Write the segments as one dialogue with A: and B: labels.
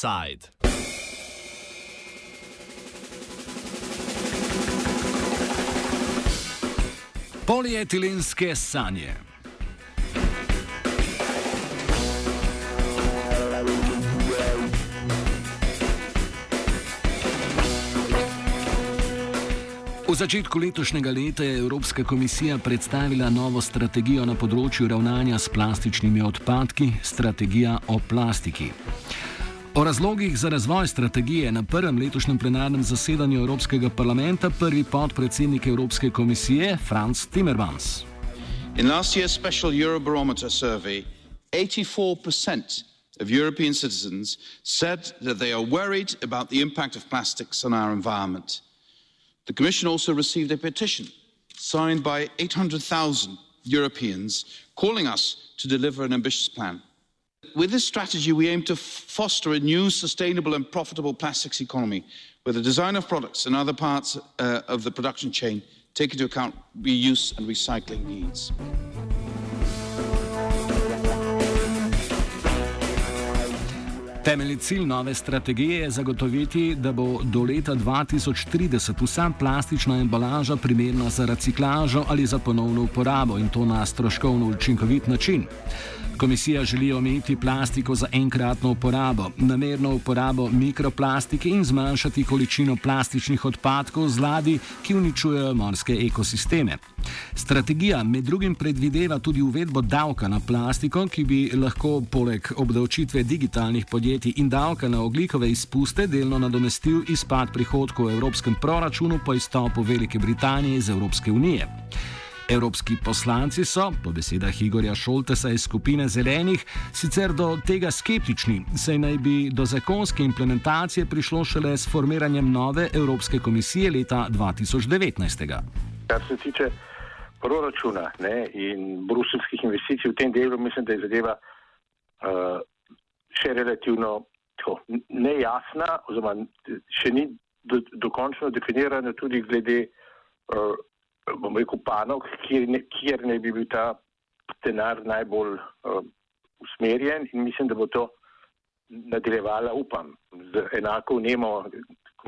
A: Offside. Polietilenske sanje. V začetku letošnjega leta je Evropska komisija predstavila novo strategijo na področju ravnanja s plastičnimi odpadki, strategija o plastiki. O razlogih za razvoj strategije na prvem letošnjem plenarnem zasedanju Evropskega parlamenta prvi podpredsednik Evropske komisije Franz Timmermans. In last year's special Eurobarometer survey, 84% of European citizens said that they are worried about the impact of plastics on our environment. The Commission also received a petition signed by 800,000 Europeans calling us to deliver an ambitious plan. With this strategy, we aim to foster a new, sustainable and profitable plastics economy where the design of products and other parts uh, of the production chain take into account reuse and recycling needs. Temeljni cilj nove strategije je zagotoviti, da bo do leta 2030 vsa plastična embalaža primerna za reciklažo ali za ponovno uporabo in to na stroškovno učinkovit način. Komisija želi omejiti plastiko za enkratno uporabo, namerno uporabo mikroplastike in zmanjšati količino plastičnih odpadkov z ladi, ki uničujejo morske ekosisteme. Strategija med drugim predvideva tudi uvedbo davka na plastiko, ki bi lahko poleg obdavčitve digitalnih podjetij in davka na oglikove izpuste delno nadomestil izpad prihodkov v evropskem proračunu po izstopu Velike Britanije iz Evropske unije. Evropski poslanci so, po besedah Igorja Šoltesa iz skupine Zelenih, sicer do tega skeptični, saj naj bi do zakonske implementacije prišlo šele s formiranjem nove Evropske komisije leta 2019.
B: Kar se tiče proračuna ne, in bruselskih investicij v tem delu, mislim, da je zadeva uh, še relativno tako, nejasna, oziroma še ni do, dokončno definirana tudi glede. Uh, bom rekel, panog, kjer, ne, kjer ne bi bil ta denar najbolj uh, usmerjen in mislim, da bo to nadaljevala, upam, z enako vnemo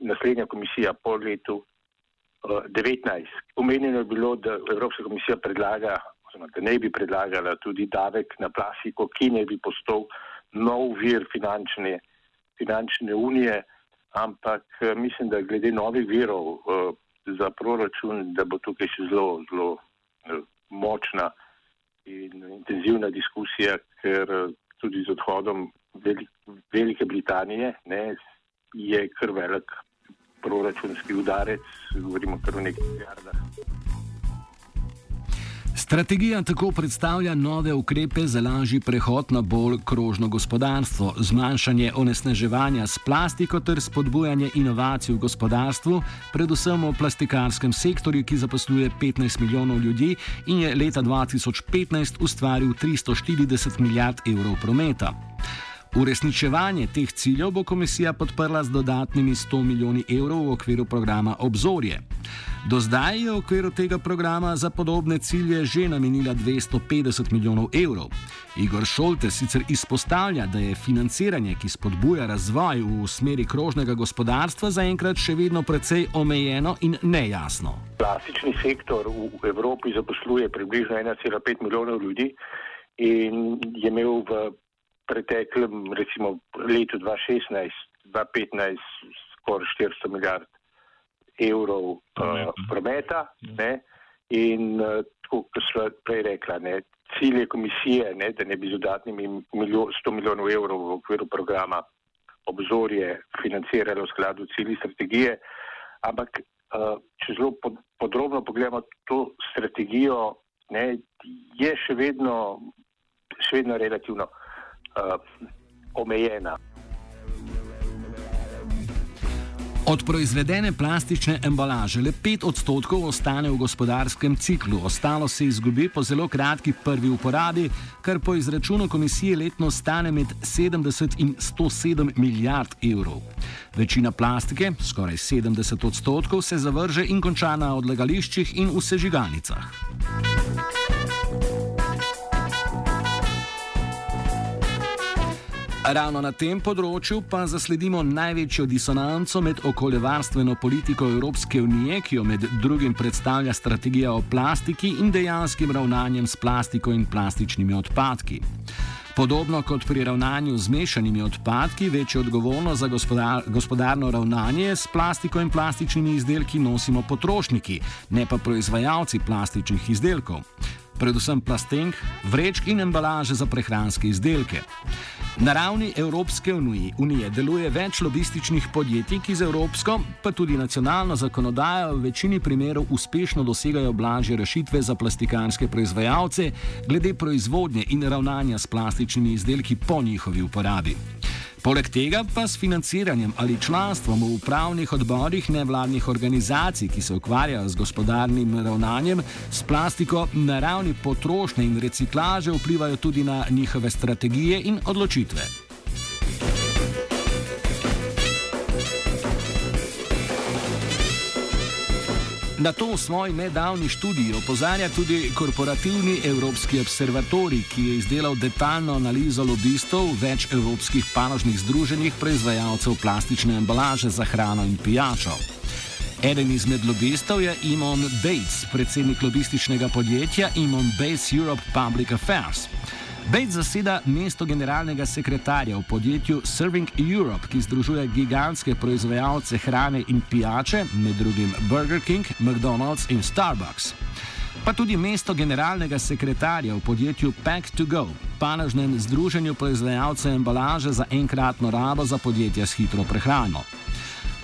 B: naslednja komisija po letu uh, eh, 19. Omenjeno je bilo, da Evropska komisija predlaga, oziroma da ne bi predlagala tudi davek na plastiko, ki ne bi postal nov vir finančne, finančne unije, ampak uh, mislim, da glede novih virov uh, za proračun, da bo tukaj še zelo, zelo eh, močna in intenzivna diskusija, ker eh, tudi z odhodom Velike Britanije ne, je kar velik proračunski udarec, govorimo kar o nekaj milijardah.
A: Strategija tako predstavlja nove ukrepe za lažji prehod na bolj krožno gospodarstvo, zmanjšanje onesnaževanja s plastiko ter spodbujanje inovacij v gospodarstvu, predvsem v plastikarskem sektorju, ki zaposluje 15 milijonov ljudi in je leta 2015 ustvaril 340 milijard evrov prometa. Uresničevanje teh ciljev bo komisija podprla z dodatnimi 100 milijoni evrov v okviru programa Obzorje. Do zdaj je v okviru tega programa za podobne cilje že namenila 250 milijonov evrov. Igor Šolte sicer izpostavlja, da je financiranje, ki spodbuja razvoj v smeri krožnega gospodarstva, zaenkrat še vedno precej omejeno in nejasno.
B: Klasični sektor v Evropi zaposluje približno 1,5 milijonov ljudi in je imel v preteklem, recimo letu 2016, 2015, skoraj 400 milijard evrov uh, prometa. Ne? In uh, tako, kot smo prej rekla, ne, cilje komisije, ne, da ne bi z dodatnimi milijo, 100 milijonov evrov v okviru programa obzorje financiralo v skladu cilji strategije, ampak uh, če zelo pod, podrobno pogledamo to strategijo, ne, je še vedno, še vedno relativno uh, omejena.
A: Od proizvedene plastične embalaže le 5 odstotkov ostane v gospodarskem ciklu, ostalo se izgubi po zelo kratki prvi uporabi, kar po izračunu komisije letno stane med 70 in 107 milijard evrov. Večina plastike, skoraj 70 odstotkov, se zavrže in konča na odlagališčih in v sežigalnicah. Ravno na tem področju pa zasledimo največjo disonanco med okoljevarstveno politiko Evropske unije, ki jo med drugim predstavlja strategija o plastiki in dejanskim ravnanjem s plastiko in plastičnimi odpadki. Podobno kot pri ravnanju z mešanimi odpadki, večjo odgovornost za gospodar, gospodarno ravnanje s plastiko in plastičnimi izdelki nosimo potrošniki, ne pa proizvajalci plastičnih izdelkov. Predvsem plastenk, vrečk in embalaže za prehranske izdelke. Na ravni Evropske unije deluje več lobističnih podjetij, ki z evropsko, pa tudi nacionalno zakonodajo v večini primerov uspešno dosegajo blažje rešitve za plastikanske proizvajalce glede proizvodnje in ravnanja s plastičnimi izdelki po njihovi uporabi. Poleg tega pa s financiranjem ali članstvom v upravnih odborih nevladnih organizacij, ki se ukvarjajo z gospodarnim ravnanjem s plastiko na ravni potrošnje in reciklaže, vplivajo tudi na njihove strategije in odločitve. Na to v svoji nedavni študiji opozarja tudi korporativni Evropski observatorij, ki je izdelal detaljno analizo lobistov več evropskih panožnih združenih proizvajalcev plastične embalaže za hrano in pijačo. Eden izmed lobistov je Imon Bates, predsednik lobističnega podjetja Imon Bates Europe Public Affairs. Bates zaseda mesto generalnega sekretarja v podjetju Serving Europe, ki združuje gigantske proizvajalce hrane in pijače, med drugim Burger King, McDonald's in Starbucks. Pa tudi mesto generalnega sekretarja v podjetju Pack to Go, panožnem združenju proizvajalcev embalaže za enkratno rabo za podjetja s hitro prehrano.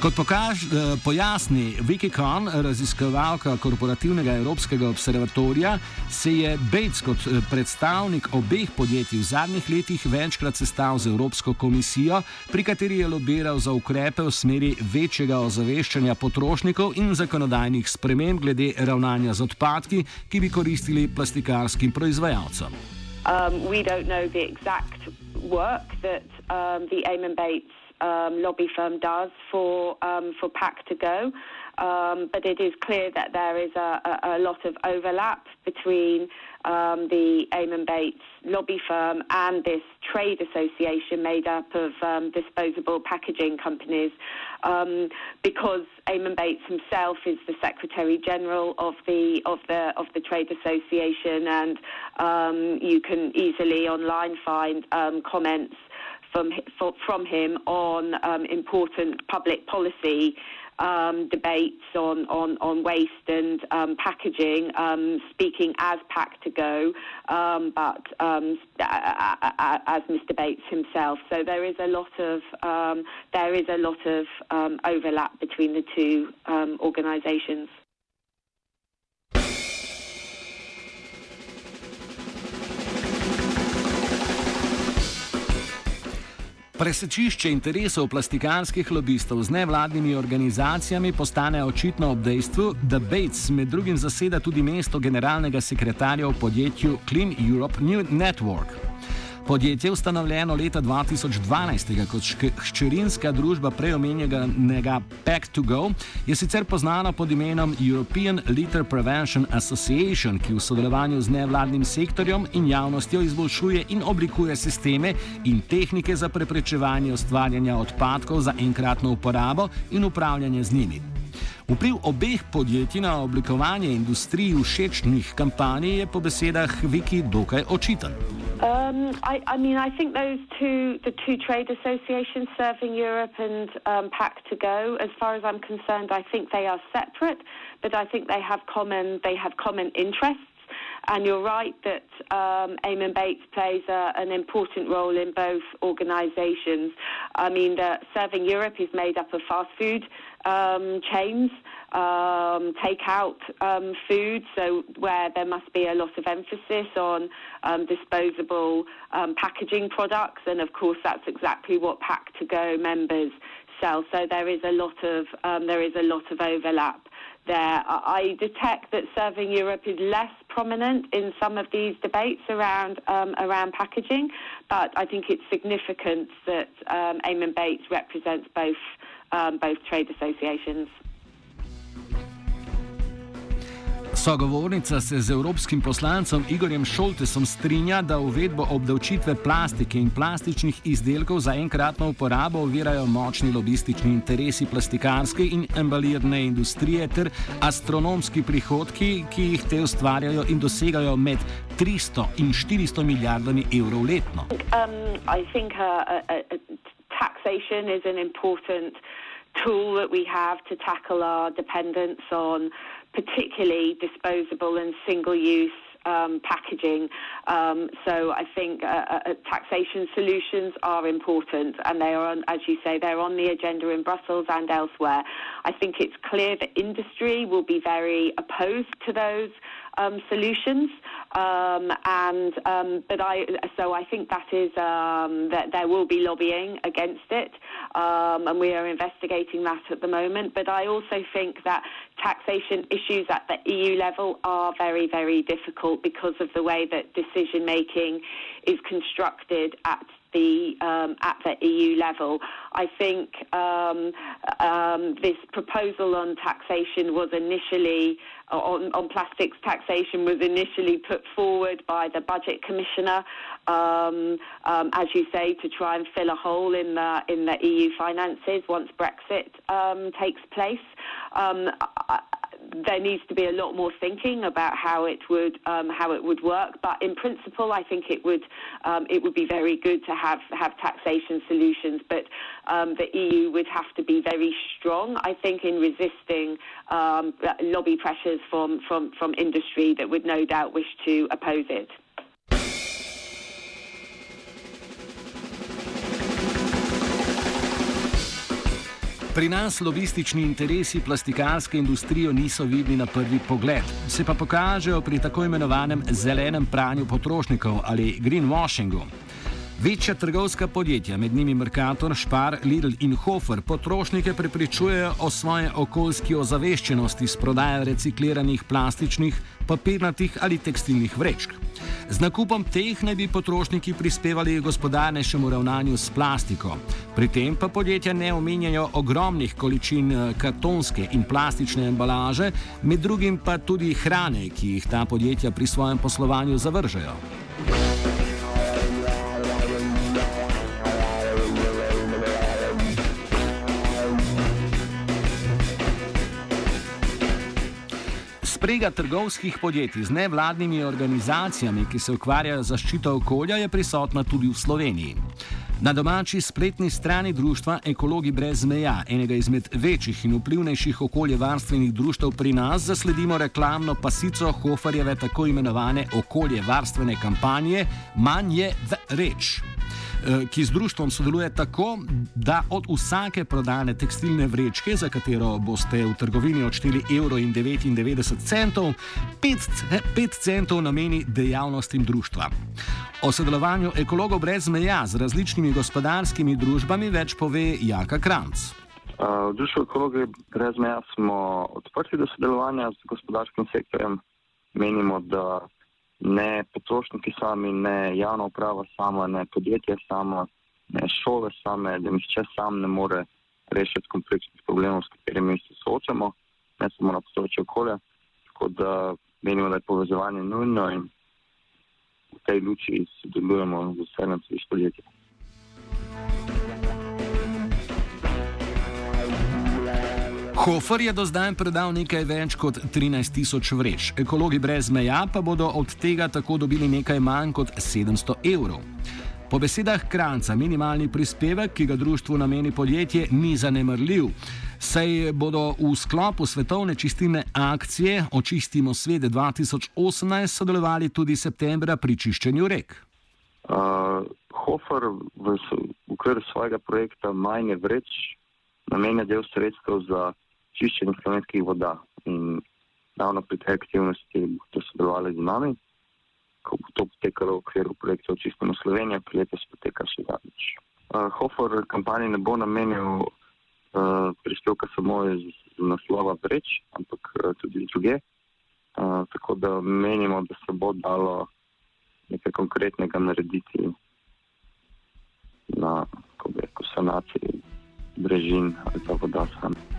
A: Kot pokaž, eh, pojasni Vicky Kahn, raziskovalka korporativnega Evropskega observatorija, se je Bates kot eh, predstavnik obeh podjetij v zadnjih letih večkrat sestal z Evropsko komisijo, pri kateri je lobiral za ukrepe v smeri večjega ozaveščanja potrošnikov in zakonodajnih sprememb glede ravnanja z odpadki, ki bi koristili plastikarskim proizvajalcem. Um, we don't know the exact work that um, the Amen Bates um, lobby firm does for um, for Pack to Go. Um, but it is clear that there is a, a, a lot of overlap between um, the Eamon Bates lobby firm and this trade association made up of um, disposable packaging companies um, because Eamon Bates himself is the Secretary General of the of the of the trade association and um, you can easily online find um, comments from from him on um, important public policy um, debates on, on, on waste and um, packaging, um, speaking as Pack to Go, um, but um, as Mr. Bates himself. So there is a lot of there is a lot of overlap between the two organisations. Presečišče interesov plastikanskih lobistov z nevladnimi organizacijami postane očitno ob dejstvu, da Bates med drugim zaseda tudi mesto generalnega sekretarja v podjetju Clean Europe New Network. Podjetje, ustanovljeno leta 2012 kot hčerinska družba preomenjenega Pack2Go, je sicer poznano pod imenom European Litter Prevention Association, ki v sodelovanju z nevladnim sektorjem in javnostjo izboljšuje in oblikuje sisteme in tehnike za preprečevanje ustvarjanja odpadkov za enkratno uporabo in upravljanje z njimi. Vpliv obeh podjetij na oblikovanje industriji všečnih kampanj je po besedah Viki dokaj očiten.
C: Um, I, I, mean, I think those two, the two trade associations serving Europe and um, Pack to Go, as far as I'm concerned, I think they are separate, but I think they have common, they have common interests. And you're right that um, Eamon Bates plays a, an important role in both organisations. I mean, Serving Europe is made up of fast food um, chains, um, take out um, food, so where there must be a lot of emphasis on um, disposable um, packaging products, and of course that's exactly what Pack to Go members sell. So there is a lot of um, there is a lot of overlap there. I detect that Serving Europe is less prominent in some of these debates around um, around packaging, but I think it's significant that um, Eamon Bates represents both um, both trade associations.
A: Sogovornica se z evropskim poslancem Igorjem Šoltesom strinja, da uvedbo obdavčitve plastike in plastičnih izdelkov za enkratno uporabo ovirajo močni lobistični interesi plastikarske in embalirne industrije ter astronomski prihodki, ki jih te ustvarjajo in dosegajo med 300 in 400 milijardami evrov letno. Um,
C: tool that we have to tackle our dependence on particularly disposable and single use um, packaging. Um, so I think uh, uh, uh, taxation solutions are important, and they are, on, as you say, they're on the agenda in Brussels and elsewhere. I think it's clear that industry will be very opposed to those um, solutions. Um, and um, but I so I think that is um, that there will be lobbying against it, and we are investigating that at the moment. But I also think that taxation issues at the EU level are very very difficult because of the way that decision making is constructed at the um, at the EU level. I think um, um, this proposal on taxation was initially on, on, plastics taxation was initially put forward by the budget commissioner, um, um, as you say, to try and fill a hole in the in the EU finances once Brexit um, takes place. I, there needs to be a lot more thinking about how it would um, how it would work. But in principle, I think it would um, it would be very good to have have taxation solutions. But um, the EU would have to be very strong, I think, in resisting um, lobby pressures from, from from industry that would no doubt wish to oppose it.
A: Pri nas lobistični interesi plastikarske industrije niso vidni na prvi pogled, se pa pokažejo pri tako imenovanem zelenem pranju potrošnikov ali greenwashingu. Večja trgovska podjetja, med njimi Mercator, Spar, Lidl in Hofer, potrošnike prepričujejo o svoje okoljski ozaveščenosti s prodajo recikliranih plastičnih, papirnatih ali tekstilnih vrečk. Z nakupom teh naj bi potrošniki prispevali gospodarnejšemu ravnanju s plastiko. Pri tem pa podjetja ne omenjajo ogromnih količin eh, kartonske in plastične embalaže, med drugim pa tudi hrane, ki jih ta podjetja pri svojem poslovanju zavržejo. Sprega trgovskih podjetij z nevladnimi organizacijami, ki se ukvarjajo z zaščito okolja, je prisotna tudi v Sloveniji. Na domači spletni strani društva Ekologi brez meja, enega izmed večjih in vplivnejših okoljevarstvenih društv pri nas, zasledimo reklamno pasico Hoferjeve tako imenovane okoljevarstvene kampanje Manj je reč. Eh, ki z društvom sodeluje tako, da od vsake prodane tekstilne vrečke, za katero boste v trgovini odšteli 1,99 evra, 5 centov nameni dejavnostim društva. O sodelovanju ekologov brez meja z različnimi gospodarskimi družbami več pove Jaka Kranc.
D: V Društvu ekologi brez meja smo odprti do sodelovanja z gospodarskim sektorjem. Menimo, da ne potrošniki sami, ne javna uprava sama, ne podjetja sama, ne šole same, da nihče sam ne more rešiti kompleksnih problemov, s katerimi se soočamo, ne samo na področju okolja. Tako da menimo, da je povezovanje nujno in v tej luči sodelujemo z vsem podjetjem.
A: Hofer je do zdaj predal nekaj več kot 13 tisoč vreč, ekologi brez meja pa bodo od tega tako dobili nekaj manj kot 700 evrov. Po besedah Kranca, minimalni prispevek, ki ga društvu nameni podjetje, ni zanemrljiv, saj bodo v sklopu svetovne čistilne akcije Očistimo svet 2018 sodelovali tudi septembra pri čiščenju rek.
D: Uh, Hofer v okviru svojega projekta Majne vreč namenja del sredstev za čiščenje slovenskih voda. In ravno pri tej aktivnosti boste sodelovali z nami, ko bo to potekalo v okviru projekta Očistimo Slovenijo, ki letos poteka še zadnjič. Uh, Hofer kampanji ne bo namenil uh, prispevka samo iz naslova vreč, ampak uh, tudi druge. Uh, tako da menimo, da se bo dalo nekaj konkretnega narediti na sanaciji brežin ali pa voda sama.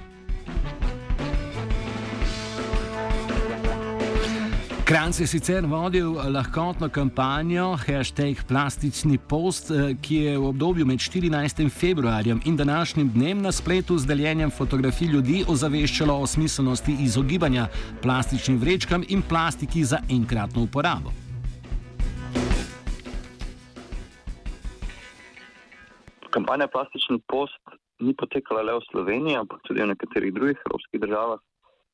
A: Kranc je sicer vodil lahkotno kampanjo hashtag plastični post, eh, ki je v obdobju med 14. februarjem in današnjim dnem na spletu z deljenjem fotografij ljudi ozaveščalo o smiselnosti izogibanja plastičnim vrečkam in plastiki za enkratno uporabo.
D: Kampanja Plastični post ni potekala le v Sloveniji, ampak tudi v nekaterih drugih evropskih državah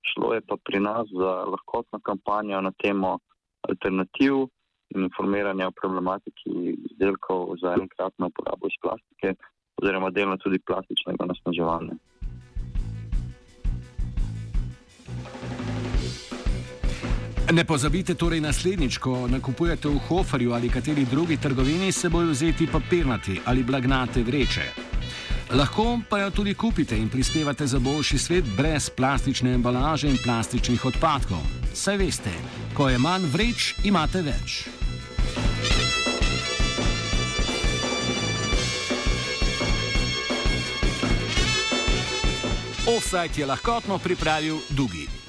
D: šlo je pa pri nas za lahkotno kampanjo na temo alternativ in informiranja o problematiki izdelkov za enkratno uporabo iz plastike oziroma delno tudi plastičnega nasnaževanja.
A: Ne pozabite torej naslednjič, ko nakupujete v Hoferju ali kateri drugi trgovini, se bojo vzeti papirnati ali blagnate vreče. Lahko pa jo tudi kupite in prispevate za boljši svet brez plastične embalaže in plastičnih odpadkov. Saj veste, ko je manj vreč, imate več. Offside je lahkotno pripravil Dugi.